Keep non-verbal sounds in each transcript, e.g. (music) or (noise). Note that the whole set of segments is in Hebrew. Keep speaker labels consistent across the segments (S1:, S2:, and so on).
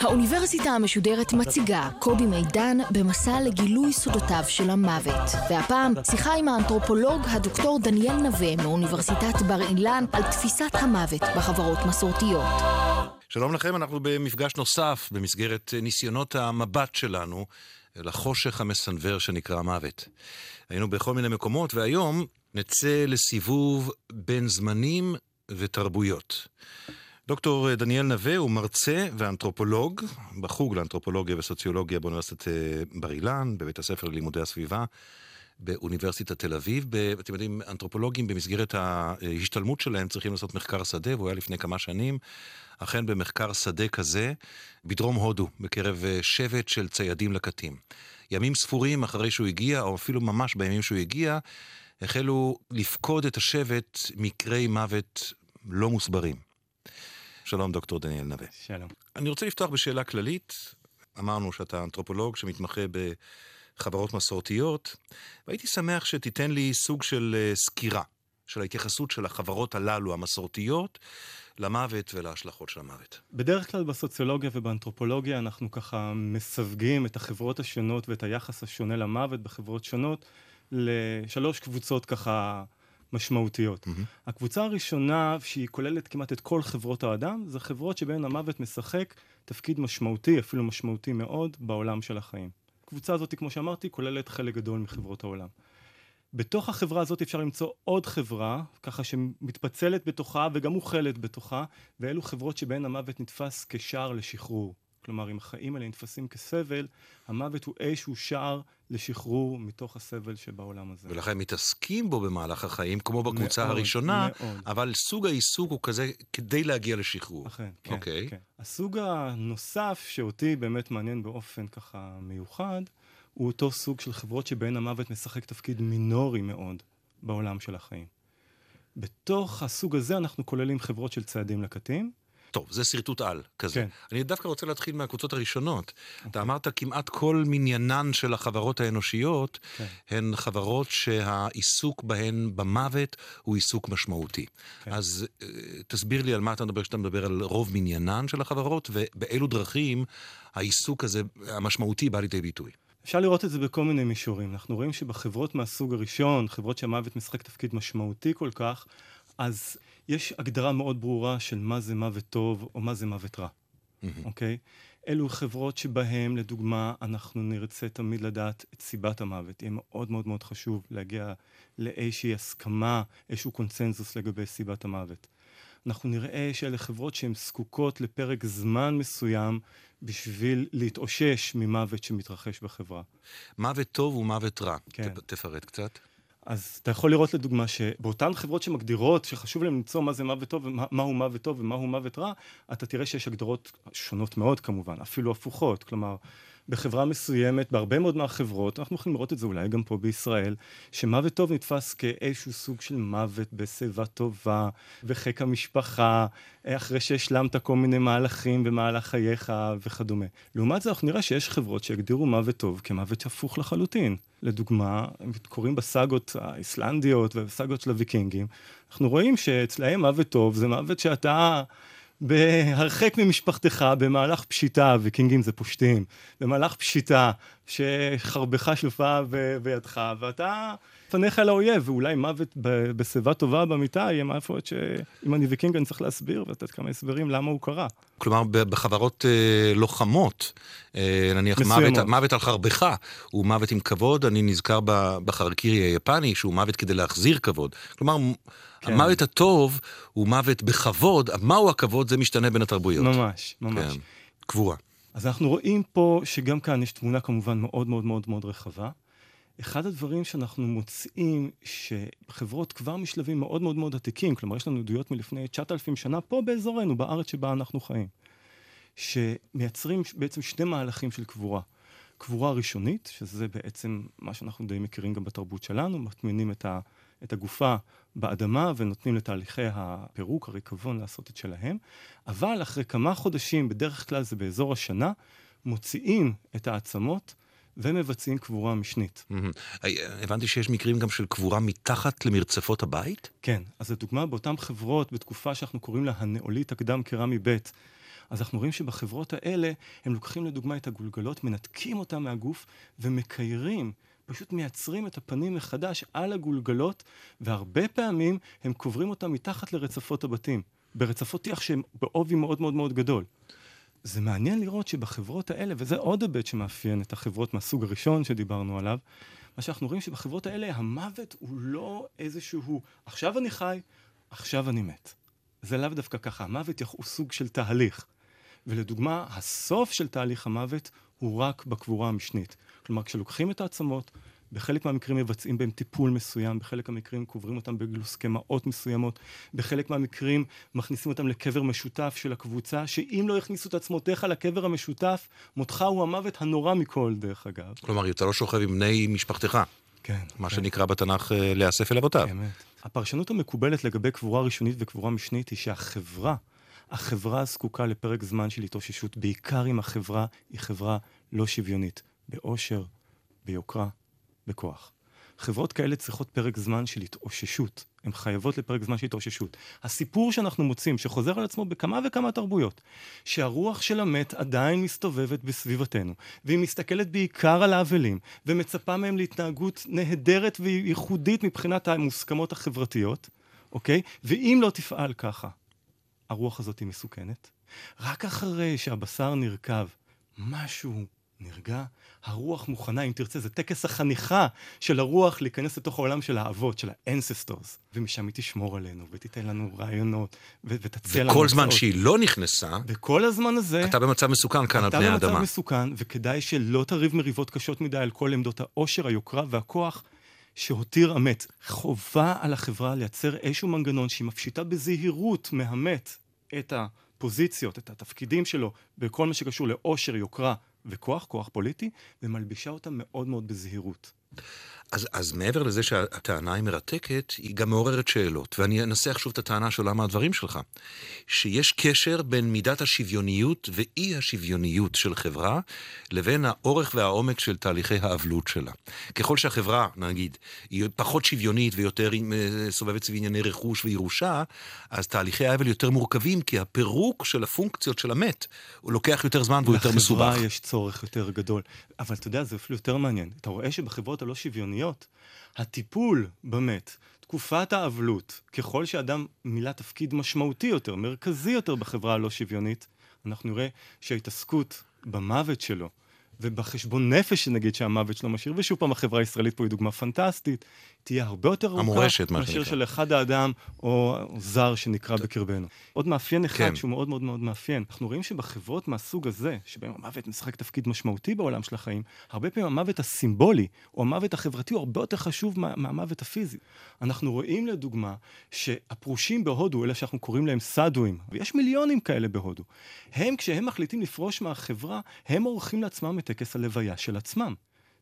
S1: האוניברסיטה המשודרת מציגה קובי מידן במסע לגילוי סודותיו של המוות. והפעם שיחה עם האנתרופולוג הדוקטור דניאל נווה מאוניברסיטת בר אילן על תפיסת המוות בחברות מסורתיות.
S2: שלום לכם, אנחנו במפגש נוסף במסגרת ניסיונות המבט שלנו לחושך המסנוור שנקרא מוות. היינו בכל מיני מקומות, והיום נצא לסיבוב בין זמנים ותרבויות. דוקטור דניאל נווה הוא מרצה ואנתרופולוג בחוג לאנתרופולוגיה וסוציולוגיה באוניברסיטת אה, בר אילן, בבית הספר ללימודי הסביבה, באוניברסיטת תל אביב. אתם יודעים, אנתרופולוגים במסגרת ההשתלמות שלהם צריכים לעשות מחקר שדה, והוא היה לפני כמה שנים, אכן במחקר שדה כזה, בדרום הודו, בקרב אה, שבט של ציידים לקטים. ימים ספורים אחרי שהוא הגיע, או אפילו ממש בימים שהוא הגיע, החלו לפקוד את השבט מקרי מוות לא מוסברים. שלום, דוקטור דניאל נווה.
S3: שלום.
S2: אני רוצה לפתוח בשאלה כללית. אמרנו שאתה אנתרופולוג שמתמחה בחברות מסורתיות, והייתי שמח שתיתן לי סוג של אה, סקירה של ההתייחסות של החברות הללו, המסורתיות, למוות ולהשלכות של המוות.
S3: בדרך כלל בסוציולוגיה ובאנתרופולוגיה אנחנו ככה מסווגים את החברות השונות ואת היחס השונה למוות בחברות שונות לשלוש קבוצות ככה משמעותיות. Mm-hmm. הקבוצה הראשונה, שהיא כוללת כמעט את כל חברות האדם, זה חברות שבהן המוות משחק תפקיד משמעותי, אפילו משמעותי מאוד, בעולם של החיים. הקבוצה הזאת, כמו שאמרתי, כוללת חלק גדול מחברות העולם. בתוך החברה הזאת אפשר למצוא עוד חברה, ככה שמתפצלת בתוכה וגם מוכלת בתוכה, ואלו חברות שבהן המוות נתפס כשער לשחרור. כלומר, אם החיים האלה נתפסים כסבל, המוות הוא איזשהו שער לשחרור מתוך הסבל שבעולם הזה.
S2: ולכן מתעסקים בו במהלך החיים, כמו בקבוצה מאוד, הראשונה, מאוד. אבל סוג העיסוק הוא כזה כדי להגיע לשחרור.
S3: אכן, כן, okay.
S2: אוקיי.
S3: כן. הסוג הנוסף שאותי באמת מעניין באופן ככה מיוחד, הוא אותו סוג של חברות שבהן המוות משחק תפקיד מינורי מאוד בעולם של החיים. בתוך הסוג הזה אנחנו כוללים חברות של צעדים לקטים,
S2: טוב, זה שרטוט על כזה.
S3: כן.
S2: אני דווקא רוצה להתחיל מהקבוצות הראשונות. Okay. אתה אמרת כמעט כל מניינן של החברות האנושיות okay. כן. הן חברות שהעיסוק בהן במוות הוא עיסוק משמעותי. Okay. כן. אז uh, תסביר לי על מה אתה מדבר כשאתה מדבר על רוב מניינן של החברות, ובאילו דרכים העיסוק הזה, המשמעותי, בא לידי ביטוי.
S3: אפשר לראות את זה בכל מיני מישורים. אנחנו רואים שבחברות מהסוג הראשון, חברות שהמוות משחק תפקיד משמעותי כל כך, אז יש הגדרה מאוד ברורה של מה זה מוות טוב או מה זה מוות רע, אוקיי? Okay? אלו חברות שבהן, לדוגמה, אנחנו נרצה תמיד לדעת את סיבת המוות. יהיה מאוד מאוד מאוד חשוב להגיע לאיזושהי הסכמה, איזשהו קונצנזוס לגבי סיבת המוות. אנחנו נראה שאלה חברות שהן זקוקות לפרק זמן מסוים בשביל להתאושש ממוות שמתרחש בחברה.
S2: מוות טוב ומוות רע. כן. תפרט קצת.
S3: אז אתה יכול לראות לדוגמה שבאותן חברות שמגדירות, שחשוב להן למצוא מה זה מוות טוב ומהו מוות טוב ומהו מוות רע, אתה תראה שיש הגדרות שונות מאוד כמובן, אפילו הפוכות. כלומר, בחברה מסוימת, בהרבה מאוד מהחברות, אנחנו יכולים לראות את זה אולי גם פה בישראל, שמוות טוב נתפס כאיזשהו סוג של מוות בשיבה טובה, בחיק המשפחה, אחרי שהשלמת כל מיני מהלכים במהלך חייך וכדומה. לעומת זה אנחנו נראה שיש חברות שהגדירו מוות טוב כמוות הפוך לחלוטין. לדוגמה, קוראים בסאגות האיסלנדיות ובסאגות של הוויקינגים, אנחנו רואים שאצלהם מוות טוב זה מוות שאתה... בהרחק ממשפחתך, במהלך פשיטה, ויקינגים זה פושטים, במהלך פשיטה, שחרבך שלפה בידך, ואתה פניך אל האויב, ואולי מוות בשיבה טובה במיטה יהיה מוות שאם אני ויקינג אני צריך להסביר ולתת כמה הסברים למה הוא קרה.
S2: כלומר, בחברות אה, לוחמות, אה, נניח מוות, מוות על חרבך הוא מוות עם כבוד, אני נזכר בחרקירי היפני שהוא מוות כדי להחזיר כבוד. כלומר, כן. המוות הטוב הוא מוות בכבוד, מהו הכבוד זה משתנה בין התרבויות.
S3: ממש, ממש. כן,
S2: קבורה.
S3: אז אנחנו רואים פה שגם כאן יש תמונה כמובן מאוד מאוד מאוד מאוד רחבה. אחד הדברים שאנחנו מוצאים, שחברות כבר משלבים מאוד מאוד מאוד עתיקים, כלומר יש לנו עדויות מלפני 9,000 שנה פה באזורנו, בארץ שבה אנחנו חיים, שמייצרים בעצם שני מהלכים של קבורה. קבורה ראשונית, שזה בעצם מה שאנחנו די מכירים גם בתרבות שלנו, מטמינים את, ה, את הגופה באדמה ונותנים לתהליכי הפירוק, הריקבון, לעשות את שלהם, אבל אחרי כמה חודשים, בדרך כלל זה באזור השנה, מוציאים את העצמות ומבצעים קבורה משנית.
S2: אה, הבנתי שיש מקרים גם של קבורה מתחת למרצפות הבית?
S3: כן, אז לדוגמה, באותן חברות, בתקופה שאנחנו קוראים לה הנאולית הקדם קרמי ב', אז אנחנו רואים שבחברות האלה, הם לוקחים לדוגמה את הגולגלות, מנתקים אותם מהגוף ומקיירים, פשוט מייצרים את הפנים מחדש על הגולגלות, והרבה פעמים הם קוברים אותם מתחת לרצפות הבתים, ברצפות טיח שהם בעובי מאוד מאוד מאוד גדול. זה מעניין לראות שבחברות האלה, וזה עוד היבט שמאפיין את החברות מהסוג הראשון שדיברנו עליו, מה שאנחנו רואים שבחברות האלה המוות הוא לא איזשהו, עכשיו אני חי, עכשיו אני מת. זה לאו דווקא ככה, המוות הוא סוג של תהליך. ולדוגמה, הסוף של תהליך המוות הוא רק בקבורה המשנית. כלומר, כשלוקחים את העצמות, בחלק מהמקרים מבצעים בהם טיפול מסוים, בחלק מהמקרים קוברים אותם בגלוסקמאות מסוימות, בחלק מהמקרים מכניסים אותם לקבר משותף של הקבוצה, שאם לא יכניסו את עצמותיך לקבר המשותף, מותך הוא המוות הנורא מכל, דרך אגב.
S2: כלומר, אתה לא שוכב עם בני משפחתך.
S3: כן.
S2: מה
S3: כן.
S2: שנקרא בתנ"ך אה, להיאסף אל אבותיו.
S3: באמת. הפרשנות המקובלת לגבי קבורה ראשונית וקבורה משנית היא שהחברה, החברה זקוקה לפרק זמן של התאוששות, בעיקר אם החברה היא חברה לא שוויונית, בעושר, ביוקרה, בכוח. חברות כאלה צריכות פרק זמן של התאוששות. הן חייבות לפרק זמן של התאוששות. הסיפור שאנחנו מוצאים, שחוזר על עצמו בכמה וכמה תרבויות, שהרוח של המת עדיין מסתובבת בסביבתנו, והיא מסתכלת בעיקר על האבלים, ומצפה מהם להתנהגות נהדרת וייחודית מבחינת המוסכמות החברתיות, אוקיי? ואם לא תפעל ככה, הרוח הזאת היא מסוכנת. רק אחרי שהבשר נרקב, משהו נרגע, הרוח מוכנה, אם תרצה, זה טקס החניכה של הרוח להיכנס לתוך העולם של האבות, של ה ancestors. ומשם היא תשמור עלינו, ותיתן לנו רעיונות, ו- ותציע לנו...
S2: וכל זמן שהיא לא נכנסה,
S3: וכל הזמן הזה...
S2: אתה במצב מסוכן כאן על פני
S3: אתה
S2: האדמה.
S3: במצב מסוכן, וכדאי שלא תריב מריבות קשות מדי על כל עמדות העושר, היוקרה והכוח שהותיר המת. חובה על החברה לייצר איזשהו מנגנון שהיא מפשיטה בזהירות מהמת את הפוזיציות, את התפקידים שלו, בכל מה שקשור לעושר, יוקרה וכוח, כוח פוליטי, ומלבישה אותם מאוד מאוד בזהירות.
S2: אז, אז מעבר לזה שהטענה היא מרתקת, היא גם מעוררת שאלות. ואני אנסח שוב את הטענה של למה הדברים שלך. שיש קשר בין מידת השוויוניות ואי השוויוניות של חברה, לבין האורך והעומק של תהליכי האבלות שלה. ככל שהחברה, נגיד, היא פחות שוויונית ויותר אה, סובבת סביב ענייני רכוש וירושה, אז תהליכי האבל יותר מורכבים, כי הפירוק של הפונקציות של המת, הוא לוקח יותר זמן והוא יותר מסובך.
S3: לחברה יש צורך יותר גדול. אבל אתה יודע, זה אפילו יותר מעניין. אתה רואה שבחברות הלא שוויוניות, הטיפול במת, תקופת האבלות, ככל שאדם מילא תפקיד משמעותי יותר, מרכזי יותר בחברה הלא שוויונית, אנחנו נראה שההתעסקות במוות שלו, ובחשבון נפש, נגיד, שהמוות שלו משאיר, ושוב פעם, החברה הישראלית פה היא דוגמה פנטסטית, תהיה הרבה יותר ארוכה,
S2: המורשת, מה
S3: מאשר
S2: שנקרא.
S3: של אחד האדם או זר שנקרא בקרבנו. עוד מאפיין אחד
S2: כן.
S3: שהוא מאוד מאוד מאוד מאפיין. אנחנו רואים שבחברות מהסוג הזה, שבהם המוות משחק תפקיד משמעותי בעולם של החיים, הרבה פעמים המוות הסימבולי, או המוות החברתי, הוא הרבה יותר חשוב מה, מהמוות הפיזי. אנחנו רואים לדוגמה שהפרושים בהודו, אלה שאנחנו קוראים להם סדואים, ויש מיליונים כאלה בהודו, הם, כשהם מחליטים לפרוש מהחברה, הם עורכים לעצמם את טקס הלוויה של עצמם.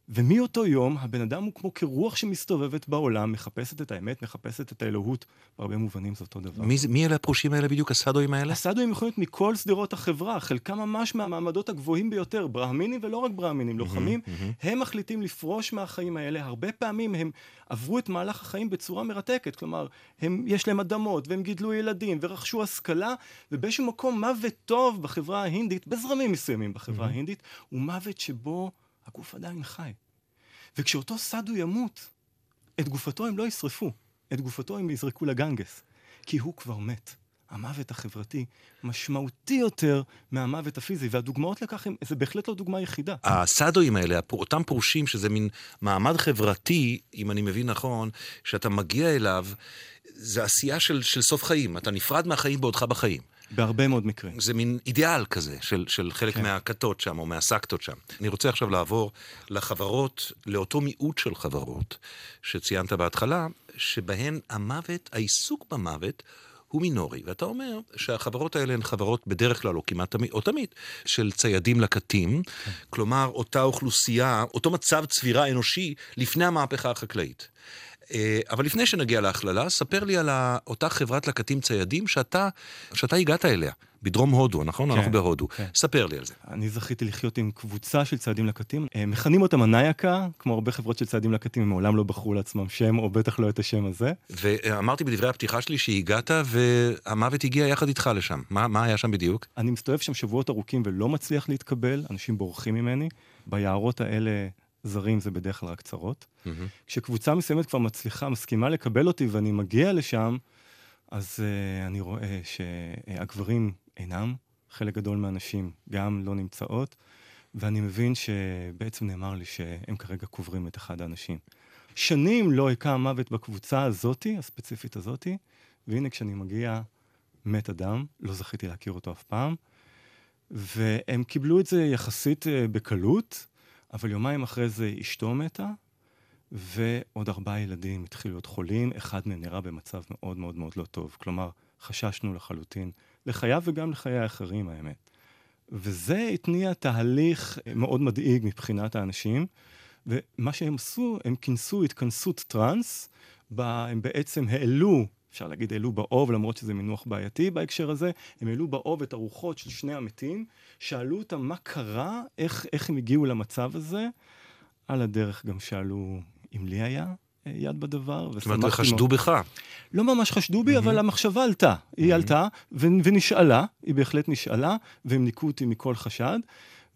S3: ומאותו יום הבן אדם הוא כמו כרוח שמסתובבת בעולם, מחפשת את האמת, מחפשת את האלוהות. בהרבה מובנים זה אותו דבר.
S2: מי, מי אלה הפרושים האלה בדיוק, הסדואים האלה?
S3: הסדואים יכולים להיות מכל שדרות החברה, חלקם ממש מהמעמדות הגבוהים ביותר, ברהמינים ולא רק ברהמינים, לוחמים, הם מחליטים לפרוש מהחיים האלה, הרבה פעמים הם עברו את מהלך החיים בצורה מרתקת, כלומר, הם, יש להם אדמות, והם גידלו ילדים, ורכשו השכלה, ובאיזשהו מקום מוות טוב בחברה ההינדית, בזרמים מסוימים בחברה ההינדית, הוא מוות שבו הגוף עדיין חי. וכשאותו סדו ימות, את גופתו הם לא ישרפו, את גופתו הם יזרקו לגנגס, כי הוא כבר מת. המוות החברתי משמעותי יותר מהמוות הפיזי, והדוגמאות לכך הם, זה בהחלט לא דוגמה יחידה.
S2: הסדואים האלה, אותם פרושים, שזה מין מעמד חברתי, אם אני מבין נכון, שאתה מגיע אליו, זה עשייה של, של סוף חיים. אתה נפרד מהחיים בעודך בחיים.
S3: בהרבה מאוד מקרים.
S2: זה מין אידיאל כזה של, של חלק כן. מהכתות שם, או מהסקטות שם. אני רוצה עכשיו לעבור לחברות, לאותו מיעוט של חברות שציינת בהתחלה, שבהן המוות, העיסוק במוות, הוא מינורי. ואתה אומר שהחברות האלה הן חברות בדרך כלל, או כמעט תמיד, או תמיד, של ציידים לקטים.
S3: כן.
S2: כלומר, אותה אוכלוסייה, אותו מצב צבירה אנושי לפני המהפכה החקלאית. אה, אבל לפני שנגיע להכללה, ספר לי על אותה חברת לקטים ציידים שאתה, שאתה הגעת אליה, בדרום הודו, נכון? כן, אנחנו בהודו. כן. ספר לי על זה.
S3: אני זכיתי לחיות עם קבוצה של ציידים לקטים. אה, מכנים אותם הנייקה, כמו הרבה חברות של ציידים לקטים, הם מעולם לא בחרו לעצמם שם, או בטח לא את השם הזה.
S2: ואמרתי בדברי הפתיחה שלי שהגעת, והמוות הגיע יחד איתך לשם. מה, מה היה שם בדיוק?
S3: אני מסתובב שם שבועות ארוכים ולא מצליח להתקבל, אנשים בורחים ממני. ביערות האלה זרים זה בדרך כלל רק צרות. Mm-hmm. כשקבוצה מסוימת כבר מצליחה, מסכימה לקבל אותי ואני מגיע לשם, אז uh, אני רואה שהגברים אינם, חלק גדול מהנשים גם לא נמצאות, ואני מבין שבעצם נאמר לי שהם כרגע קוברים את אחד האנשים. שנים לא היכה מוות בקבוצה הזאתי, הספציפית הזאתי, והנה כשאני מגיע, מת אדם, לא זכיתי להכיר אותו אף פעם, והם קיבלו את זה יחסית uh, בקלות. אבל יומיים אחרי זה אשתו מתה, ועוד ארבעה ילדים התחילו להיות חולים, אחד מהם נראה במצב מאוד מאוד מאוד לא טוב. כלומר, חששנו לחלוטין לחייו וגם לחיי האחרים, האמת. וזה התניע תהליך מאוד מדאיג מבחינת האנשים, ומה שהם עשו, הם כינסו התכנסות טראנס, בה הם בעצם העלו אפשר להגיד העלו באוב, למרות שזה מינוח בעייתי בהקשר הזה, הם העלו באוב את הרוחות של שני המתים, שאלו אותם מה קרה, איך, איך הם הגיעו למצב הזה. על הדרך גם שאלו אם לי היה אה, יד בדבר.
S2: זאת אומרת, חשדו בך.
S3: לא ממש חשדו בי, mm-hmm. אבל המחשבה עלתה. היא mm-hmm. עלתה ו- ונשאלה, היא בהחלט נשאלה, והם ניקו אותי מכל חשד.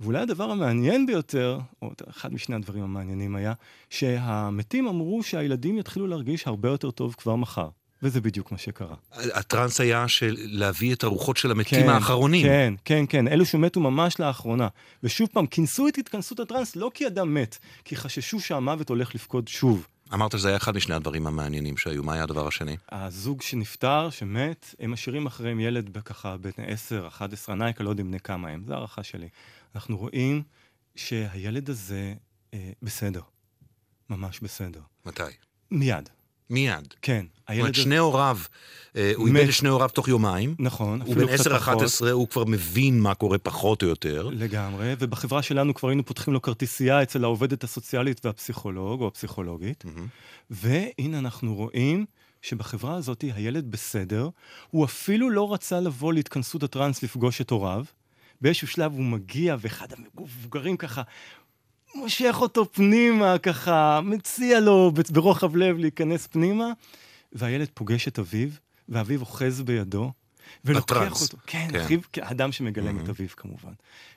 S3: ואולי הדבר המעניין ביותר, או אחד משני הדברים המעניינים היה, שהמתים אמרו שהילדים יתחילו להרגיש הרבה יותר טוב כבר מחר. וזה בדיוק מה שקרה.
S2: הטראנס היה של להביא את הרוחות של המתים כן, האחרונים.
S3: כן, כן, כן, אלו שמתו ממש לאחרונה. ושוב פעם, כינסו את התכנסות הטראנס לא כי אדם מת, כי חששו שהמוות הולך לפקוד שוב.
S2: אמרת שזה היה אחד משני הדברים המעניינים שהיו, מה היה הדבר השני?
S3: הזוג שנפטר, שמת, הם משאירים אחריהם ילד ככה בן 10, 11, נייקה, לא יודעים בני כמה הם, זו הערכה שלי. אנחנו רואים שהילד הזה אה, בסדר, ממש בסדר.
S2: מתי?
S3: מיד.
S2: מיד.
S3: כן.
S2: זאת אומרת, שני הוריו, אה, הוא איבד את שני הוריו תוך יומיים.
S3: נכון,
S2: הוא בן 10-11, הוא כבר מבין מה קורה פחות או יותר.
S3: לגמרי, ובחברה שלנו כבר היינו פותחים לו כרטיסייה אצל העובדת הסוציאלית והפסיכולוג, או הפסיכולוגית. והנה אנחנו רואים שבחברה הזאת הילד בסדר, הוא אפילו לא רצה לבוא להתכנסות הטראנס לפגוש את הוריו. באיזשהו שלב הוא מגיע, ואחד המבוגרים ככה מושך אותו פנימה, ככה, מציע לו ברוחב לב להיכנס פנימה, והילד פוגש את אביו, ואביו אוחז בידו, ולוקח אותו. כן, כן. אחיו, אדם שמגלם mm-hmm. את אביו כמובן.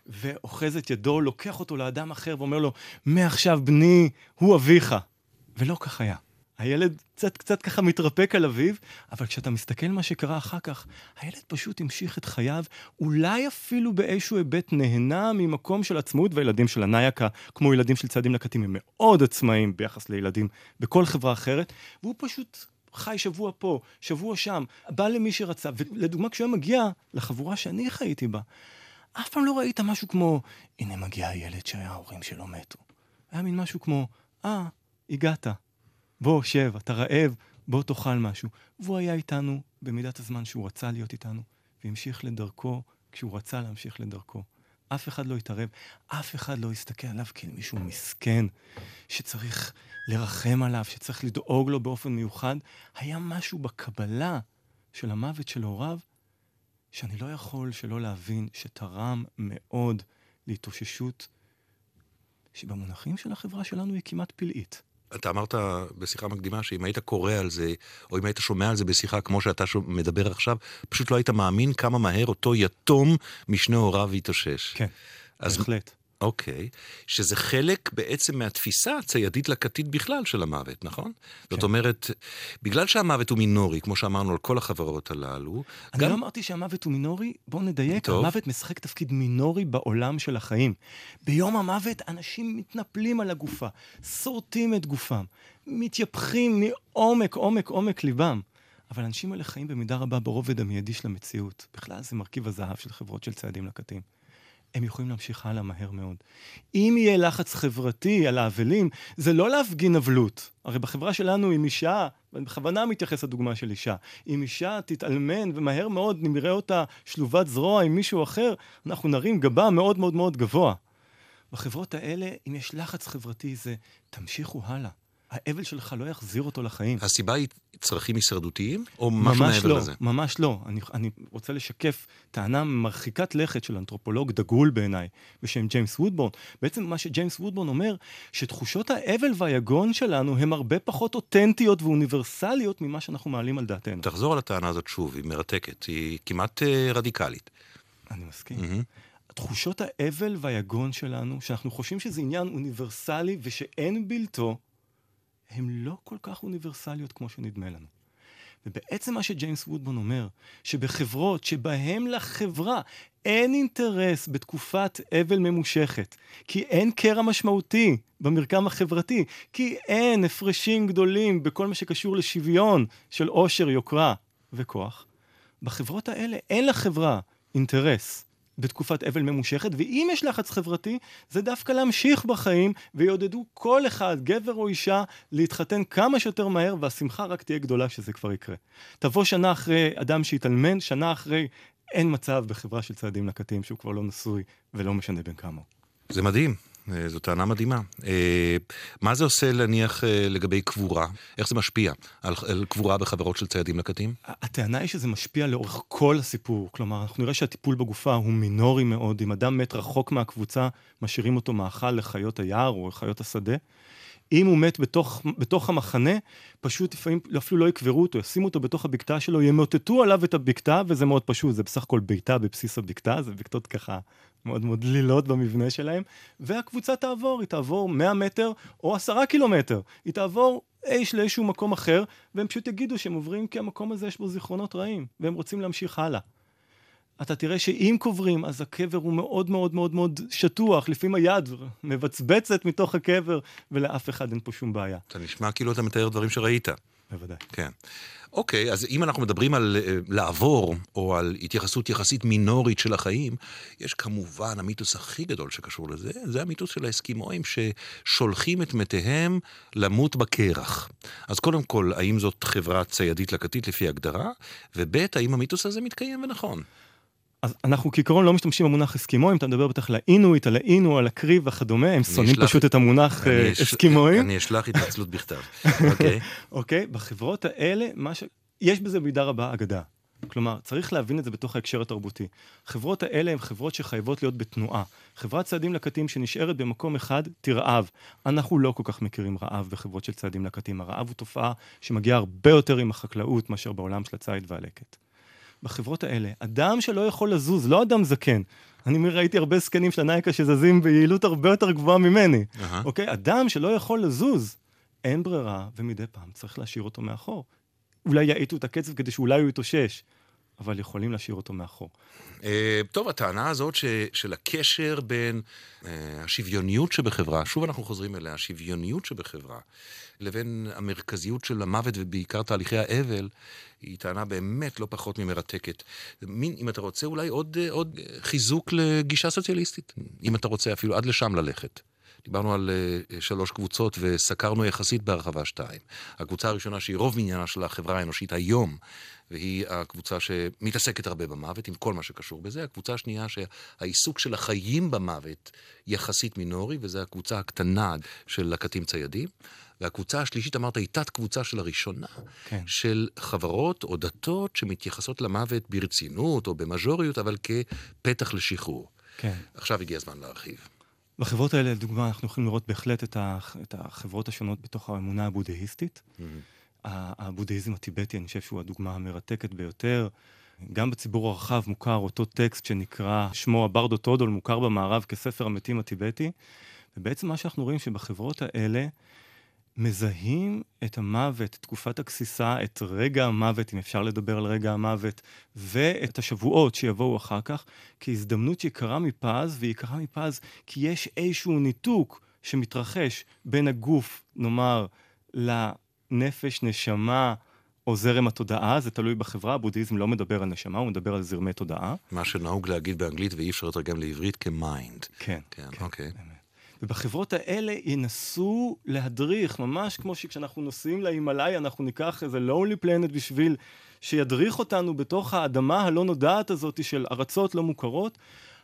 S3: ואוחז את ידו, לוקח אותו לאדם אחר ואומר לו, מעכשיו בני הוא אביך. ולא כך היה. הילד קצת קצת ככה מתרפק על אביו, אבל כשאתה מסתכל מה שקרה אחר כך, הילד פשוט המשיך את חייו, אולי אפילו באיזשהו היבט נהנה ממקום של עצמאות, והילדים של הנייקה, כמו ילדים של צעדים לקטים, הם מאוד עצמאיים ביחס לילדים בכל חברה אחרת, והוא פשוט חי שבוע פה, שבוע שם, בא למי שרצה, ולדוגמה, כשהוא מגיע לחבורה שאני חייתי בה, אף פעם לא ראית משהו כמו, הנה מגיע הילד שההורים שלו מתו. היה מין משהו כמו, אה, הגעת. בוא, שב, אתה רעב, בוא תאכל משהו. והוא היה איתנו במידת הזמן שהוא רצה להיות איתנו, והמשיך לדרכו כשהוא רצה להמשיך לדרכו. אף אחד לא התערב, אף אחד לא הסתכל עליו כאל מישהו מסכן, שצריך לרחם עליו, שצריך לדאוג לו באופן מיוחד. היה משהו בקבלה של המוות של הוריו, שאני לא יכול שלא להבין שתרם מאוד להתאוששות, שבמונחים של החברה שלנו היא כמעט פלאית.
S2: אתה אמרת בשיחה מקדימה שאם היית קורא על זה, או אם היית שומע על זה בשיחה כמו שאתה מדבר עכשיו, פשוט לא היית מאמין כמה מהר אותו יתום משני הוריו יתאושש.
S3: כן, אז, בהחלט.
S2: אוקיי, שזה חלק בעצם מהתפיסה הציידית לקטית בכלל של המוות, נכון? כן. זאת אומרת, בגלל שהמוות הוא מינורי, כמו שאמרנו על כל החברות הללו...
S3: אני גם... לא אמרתי שהמוות הוא מינורי, בואו נדייק, טוב. המוות משחק תפקיד מינורי בעולם של החיים. ביום המוות אנשים מתנפלים על הגופה, שורטים את גופם, מתייפחים מעומק, עומק, עומק ליבם. אבל האנשים האלה חיים במידה רבה ברובד המיידי של המציאות. בכלל זה מרכיב הזהב של חברות של צעדים לקטים. הם יכולים להמשיך הלאה מהר מאוד. אם יהיה לחץ חברתי על האבלים, זה לא להפגין אבלות. הרי בחברה שלנו, אם אישה, ואני בכוונה מתייחס לדוגמה של אישה, אם אישה תתאלמן ומהר מאוד נראה אותה שלובת זרוע עם מישהו אחר, אנחנו נרים גבה מאוד מאוד מאוד גבוה. בחברות האלה, אם יש לחץ חברתי, זה תמשיכו הלאה. האבל שלך לא יחזיר אותו לחיים.
S2: הסיבה היא צרכים הישרדותיים, או משהו מעבר
S3: לא,
S2: לזה?
S3: ממש לא. אני, אני רוצה לשקף טענה מרחיקת לכת של אנתרופולוג דגול בעיניי, בשם ג'יימס וודבורן. בעצם מה שג'יימס וודבורן אומר, שתחושות האבל והיגון שלנו הן הרבה פחות אותנטיות ואוניברסליות ממה שאנחנו מעלים על דעתנו.
S2: תחזור על הטענה הזאת שוב, היא מרתקת, היא כמעט uh, רדיקלית.
S3: אני מסכים. Mm-hmm. תחושות האבל והיגון שלנו, שאנחנו חושבים שזה עניין אוניברסלי ושאין בלתו, הן לא כל כך אוניברסליות כמו שנדמה לנו. ובעצם מה שג'יימס וודבון אומר, שבחברות שבהן לחברה אין אינטרס בתקופת אבל ממושכת, כי אין קרע משמעותי במרקם החברתי, כי אין הפרשים גדולים בכל מה שקשור לשוויון של עושר, יוקרה וכוח, בחברות האלה אין לחברה אינטרס בתקופת אבל ממושכת, ואם יש לחץ חברתי, זה דווקא להמשיך בחיים, ויעודדו כל אחד, גבר או אישה, להתחתן כמה שיותר מהר, והשמחה רק תהיה גדולה שזה כבר יקרה. תבוא שנה אחרי אדם שהתאלמן, שנה אחרי אין מצב בחברה של צעדים נקטים שהוא כבר לא נשוי ולא משנה בין כמה.
S2: זה מדהים. אה, זו טענה מדהימה. אה, מה זה עושה להניח אה, לגבי קבורה? איך זה משפיע על, על קבורה בחברות של ציידים לקטים?
S3: הטענה היא שזה משפיע לאורך כל הסיפור. כלומר, אנחנו נראה שהטיפול בגופה הוא מינורי מאוד. אם אדם מת רחוק מהקבוצה, משאירים אותו מאכל לחיות היער או לחיות השדה. אם הוא מת בתוך, בתוך המחנה, פשוט לפעמים אפילו לא יקברו אותו, ישימו אותו בתוך הבקתה שלו, ימוטטו עליו את הבקתה, וזה מאוד פשוט, זה בסך הכל ביתה בבסיס הבקתה, זה בקתות ככה מאוד מאוד דלילות במבנה שלהם, והקבוצה תעבור, היא תעבור 100 מטר או 10 קילומטר, היא תעבור איש לאיזשהו מקום אחר, והם פשוט יגידו שהם עוברים כי המקום הזה יש בו זיכרונות רעים, והם רוצים להמשיך הלאה. אתה תראה שאם קוברים, אז הקבר הוא מאוד מאוד מאוד מאוד שטוח, לפעמים היד מבצבצת מתוך הקבר, ולאף אחד אין פה שום בעיה.
S2: אתה נשמע כאילו אתה מתאר דברים שראית.
S3: בוודאי.
S2: כן. אוקיי, אז אם אנחנו מדברים על uh, לעבור, או על התייחסות יחסית מינורית של החיים, יש כמובן המיתוס הכי גדול שקשור לזה, זה המיתוס של האסקימואים ששולחים את מתיהם למות בקרח. אז קודם כל, האם זאת חברה ציידית לקטית לפי הגדרה? וב', האם המיתוס הזה מתקיים ונכון?
S3: אז אנחנו כעיקרון לא משתמשים במונח אסקימואים, אתה מדבר בטח לאינואיט, על האינו, על הקריב וכדומה, הם שונאים פשוט את המונח אה, אסקימואים.
S2: אני אשלח התנצלות בכתב, (laughs) אוקיי.
S3: אוקיי, בחברות האלה, יש בזה במידה רבה אגדה. כלומר, צריך להבין את זה בתוך ההקשר התרבותי. החברות האלה הן חברות שחייבות להיות בתנועה. חברת צעדים לקטים שנשארת במקום אחד, תרעב. אנחנו לא כל כך מכירים רעב בחברות של צעדים לקטים. הרעב הוא תופעה שמגיעה הרבה יותר עם החקלאות מאשר בעולם של הציד והלקט. בחברות האלה, אדם שלא יכול לזוז, לא אדם זקן, אני ראיתי הרבה זקנים של הנייקה שזזים ביעילות הרבה יותר גבוהה ממני, uh-huh. אוקיי? אדם שלא יכול לזוז, אין ברירה, ומדי פעם צריך להשאיר אותו מאחור. אולי יאיטו את הקצב כדי שאולי הוא יתאושש, אבל יכולים להשאיר אותו מאחור.
S2: אה, טוב, הטענה הזאת ש, של הקשר בין uh, השוויוניות שבחברה, שוב אנחנו חוזרים אליה, השוויוניות שבחברה, לבין המרכזיות של המוות ובעיקר תהליכי האבל, היא טענה באמת לא פחות ממרתקת. מין, אם אתה רוצה, אולי עוד, אה, עוד חיזוק לגישה סוציאליסטית, אם אתה רוצה אפילו עד לשם ללכת. דיברנו על uh, שלוש קבוצות וסקרנו יחסית בהרחבה שתיים. הקבוצה הראשונה שהיא רוב מניינה של החברה האנושית היום, והיא הקבוצה שמתעסקת הרבה במוות, עם כל מה שקשור בזה. הקבוצה השנייה שהעיסוק של החיים במוות יחסית מינורי, וזו הקבוצה הקטנה של לקטים ציידים. והקבוצה השלישית, אמרת, היא תת-קבוצה של הראשונה, כן. של חברות או דתות שמתייחסות למוות ברצינות או במז'וריות, אבל כפתח לשחרור.
S3: כן.
S2: עכשיו הגיע הזמן להרחיב.
S3: בחברות האלה, לדוגמה, אנחנו יכולים לראות בהחלט את, החברות השונות בתוך האמונה הבודהיסטית. Mm-hmm. הבודהיזם הטיבטי, אני חושב שהוא הדוגמה המרתקת ביותר. גם בציבור הרחב מוכר אותו טקסט שנקרא, שמו הברדו טודול, מוכר במערב כספר המתים הטיבטי. ובעצם מה שאנחנו רואים שבחברות האלה מזהים את המוות, תקופת הגסיסה, את רגע המוות, אם אפשר לדבר על רגע המוות, ואת השבועות שיבואו אחר כך, כהזדמנות יקרה מפז, והיא יקרה מפז כי יש איזשהו ניתוק שמתרחש בין הגוף, נאמר, לנפש, נשמה, או זרם התודעה, זה תלוי בחברה, הבודהיזם לא מדבר על נשמה, הוא מדבר על זרמי תודעה.
S2: מה שנהוג להגיד באנגלית ואי אפשר לתרגם לעברית כמיינד.
S3: כן, כן,
S2: כן, אוקיי.
S3: ובחברות האלה ינסו להדריך, ממש כמו שכשאנחנו נוסעים להימאליה, אנחנו ניקח איזה lonely planet בשביל שידריך אותנו בתוך האדמה הלא נודעת הזאת של ארצות לא מוכרות.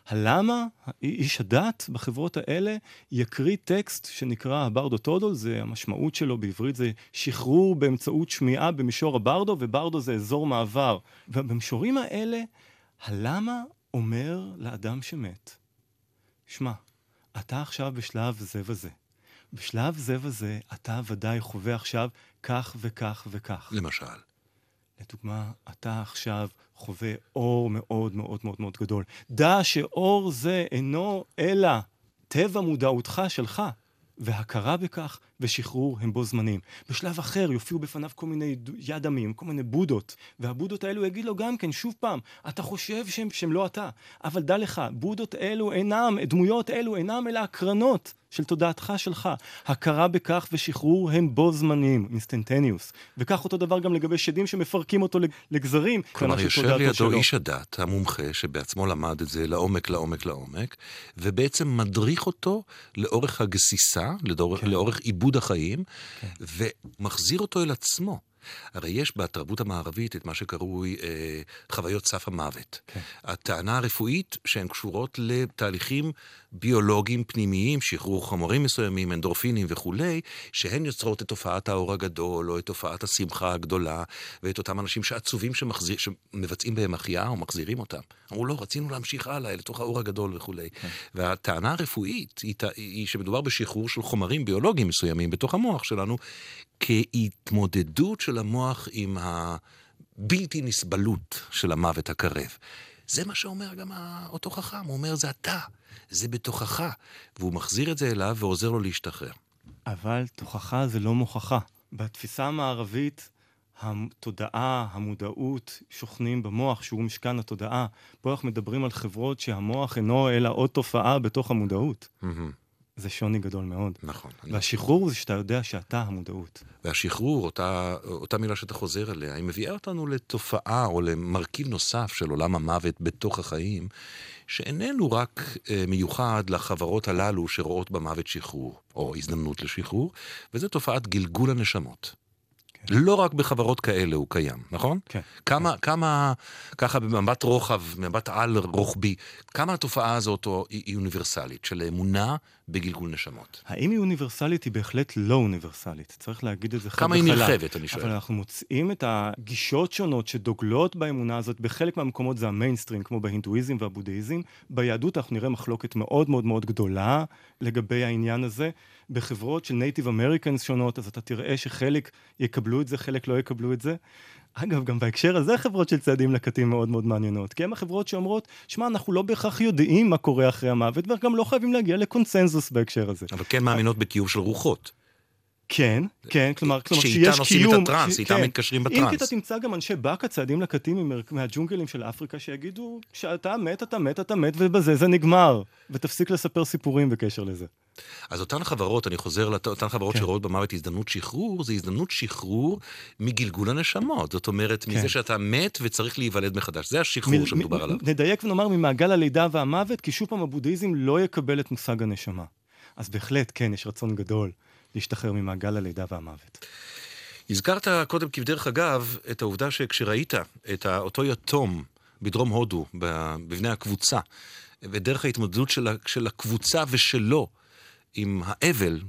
S3: הלמה איש הדת בחברות האלה יקריא טקסט שנקרא הברדו טודול, זה המשמעות שלו בעברית זה שחרור באמצעות שמיעה במישור הברדו, וברדו זה אזור מעבר. ובמישורים האלה, הלמה אומר לאדם שמת, שמע, אתה עכשיו בשלב זה וזה. בשלב זה וזה, אתה ודאי חווה עכשיו כך וכך וכך.
S2: למשל.
S3: לדוגמה, אתה עכשיו חווה אור מאוד מאוד מאוד מאוד גדול. דע שאור זה אינו אלא טבע מודעותך שלך. והכרה בכך ושחרור הם בו זמנים. בשלב אחר יופיעו בפניו כל מיני יד עמים, כל מיני בודות, והבודות האלו יגיד לו גם כן, שוב פעם, אתה חושב שהם, שהם לא אתה, אבל דע לך, בודות אלו אינם, דמויות אלו אינם אלא הקרנות של תודעתך שלך. הכרה בכך ושחרור הם בו זמניים, instantaneous. וכך אותו דבר גם לגבי שדים שמפרקים אותו לגזרים.
S2: כלומר, יושב לידו שלו. איש הדת, המומחה, שבעצמו למד את זה לעומק, לעומק, לעומק, ובעצם מדריך אותו לאורך הגסיסה, לאורך, כן. לאורך עיבוד החיים, כן. ומחזיר אותו אל עצמו. הרי יש בתרבות המערבית את מה שקרוי אה, חוויות סף המוות. כן. הטענה הרפואית שהן קשורות לתהליכים ביולוגיים פנימיים, שחרור חומרים מסוימים, אנדורפינים וכולי, שהן יוצרות את תופעת האור הגדול, או את תופעת השמחה הגדולה, ואת אותם אנשים שעצובים שמחזיר, שמבצעים בהם החייאה או מחזירים אותם. אמרו, לא, רצינו להמשיך הלאה, לתוך האור הגדול וכולי. כן. והטענה הרפואית היא, היא שמדובר בשחרור של חומרים ביולוגיים מסוימים בתוך המוח שלנו, כהתמודדות של המוח עם הבלתי נסבלות של המוות הקרב. זה מה שאומר גם אותו חכם, הוא אומר, זה אתה, זה בתוכך, והוא מחזיר את זה אליו ועוזר לו להשתחרר.
S3: אבל תוכחה זה לא מוכחה. בתפיסה המערבית, התודעה, המודעות, שוכנים במוח, שהוא משכן התודעה. פה אנחנו מדברים על חברות שהמוח אינו אלא עוד תופעה בתוך המודעות. Mm-hmm. זה שוני גדול מאוד.
S2: נכון.
S3: והשחרור זה שאתה יודע שאתה המודעות.
S2: והשחרור, אותה, אותה מילה שאתה חוזר עליה, היא מביאה אותנו לתופעה או למרכיב נוסף של עולם המוות בתוך החיים, שאיננו רק אה, מיוחד לחברות הללו שרואות במוות שחרור, או הזדמנות לשחרור, וזה תופעת גלגול הנשמות. כן. לא רק בחברות כאלה הוא קיים, נכון?
S3: כן.
S2: כמה,
S3: כן.
S2: כמה, ככה במבט רוחב, במבט על רוחבי, כמה התופעה הזאת היא, היא אוניברסלית, של אמונה בגלגול נשמות?
S3: האם היא אוניברסלית? היא בהחלט לא אוניברסלית. צריך להגיד את זה
S2: חד וחלק. כמה היא נרחבת, אני שואל.
S3: אבל אנחנו מוצאים את הגישות שונות שדוגלות באמונה הזאת. בחלק מהמקומות זה המיינסטרים, כמו בהינדואיזם והבודהיזם. ביהדות אנחנו נראה מחלוקת מאוד מאוד מאוד גדולה לגבי העניין הזה. בחברות של Native Americans שונות, אז אתה תראה שחלק יקבלו את זה, חלק לא יקבלו את זה. אגב, גם בהקשר הזה חברות של ציידים לקטים מאוד מאוד מעניינות, כי הן החברות שאומרות, שמע, אנחנו לא בהכרח יודעים מה קורה אחרי המוות, וגם לא חייבים להגיע לקונסנזוס בהקשר הזה.
S2: אבל כן מאמינות בקיום של רוחות.
S3: כן, כן, כלומר, כלומר
S2: שיש קיום... שאיתן עושים את הטראנס, איתן כן. מתקשרים בטראנס.
S3: אם כי אתה תמצא גם אנשי באקה, ציידים לקטים מהג'ונגלים של אפריקה, שיגידו, כשאתה מת, אתה מת, אתה מת, ובזה זה נגמר. ותפסיק לספר סיפורים בקשר לזה.
S2: אז אותן חברות, אני חוזר לאותן חברות כן. שרואות במוות הזדמנות שחרור, זה הזדמנות שחרור מגלגול הנשמות. זאת אומרת, כן. מזה שאתה מת וצריך להיוולד מחדש. זה השחרור מ- שמדובר מ- עליו.
S3: נדייק ונאמר ממעגל הלידה והמוות, כי שוב פעם הבודהיזם לא יקבל את מושג הנשמה. אז בהחלט, כן, יש רצון גדול להשתחרר ממעגל הלידה והמוות.
S2: הזכרת קודם כבדרך אגב את העובדה שכשראית את אותו יתום בדרום הודו, בבני הקבוצה, ודרך ההתמודדות של הקבוצה ושלו עם האבל,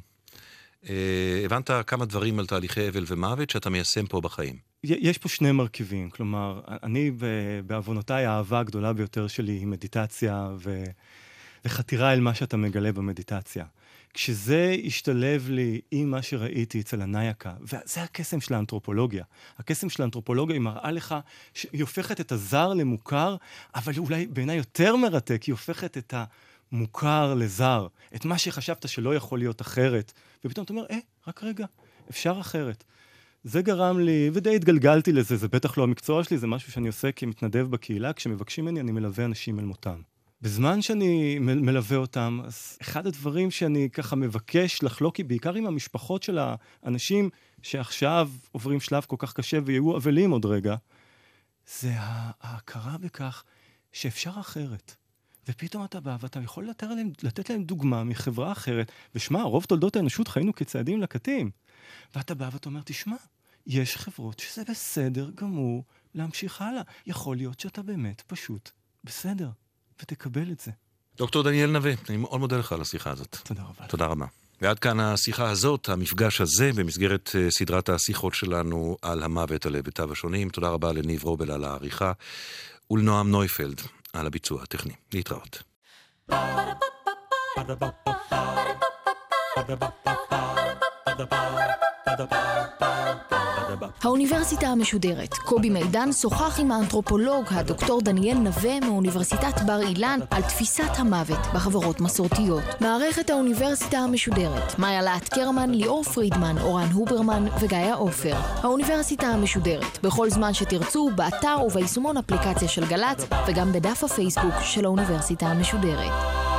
S2: אה, הבנת כמה דברים על תהליכי אבל ומוות שאתה מיישם פה בחיים.
S3: יש פה שני מרכיבים, כלומר, אני בעוונותיי האהבה הגדולה ביותר שלי היא מדיטציה ו... וחתירה אל מה שאתה מגלה במדיטציה. כשזה השתלב לי עם מה שראיתי אצל הנייקה, וזה הקסם של האנתרופולוגיה. הקסם של האנתרופולוגיה היא מראה לך שהיא הופכת את הזר למוכר, אבל אולי בעיניי יותר מרתק, היא הופכת את המוכר לזר, את מה שחשבת שלא יכול להיות אחרת, ופתאום אתה אומר, אה, רק רגע, אפשר אחרת. זה גרם לי, ודי התגלגלתי לזה, זה בטח לא המקצוע שלי, זה משהו שאני עושה כמתנדב בקהילה, כשמבקשים ממני אני מלווה אנשים אל מותם. בזמן שאני מלווה אותם, אז אחד הדברים שאני ככה מבקש לחלוק, היא בעיקר עם המשפחות של האנשים שעכשיו עוברים שלב כל כך קשה ויהיו אבלים עוד רגע, זה ההכרה בכך שאפשר אחרת. ופתאום אתה בא ואתה יכול לתת להם, לתת להם דוגמה מחברה אחרת, ושמע, רוב תולדות האנושות חיינו כצעדים לקטים. ואתה בא ואתה אומר, תשמע, יש חברות שזה בסדר גמור להמשיך הלאה. יכול להיות שאתה באמת פשוט בסדר. ותקבל את זה.
S2: דוקטור דניאל נווה, אני מאוד מודה לך על השיחה הזאת.
S3: תודה רבה.
S2: תודה רבה. ועד כאן השיחה הזאת, המפגש הזה, במסגרת אה, סדרת השיחות שלנו על המוות על היבטיו השונים. תודה רבה לניב רובל על העריכה, ולנועם נויפלד על הביצוע הטכני. להתראות.
S1: האוניברסיטה המשודרת, קובי מידן שוחח עם האנתרופולוג הדוקטור דניאל נווה מאוניברסיטת בר אילן על תפיסת המוות בחברות מסורתיות. מערכת האוניברסיטה המשודרת, מאיה להט קרמן, ליאור פרידמן, אורן הוברמן וגיא עופר. האוניברסיטה המשודרת, בכל זמן שתרצו, באתר וביישומון אפליקציה של גל"צ וגם בדף הפייסבוק של האוניברסיטה המשודרת.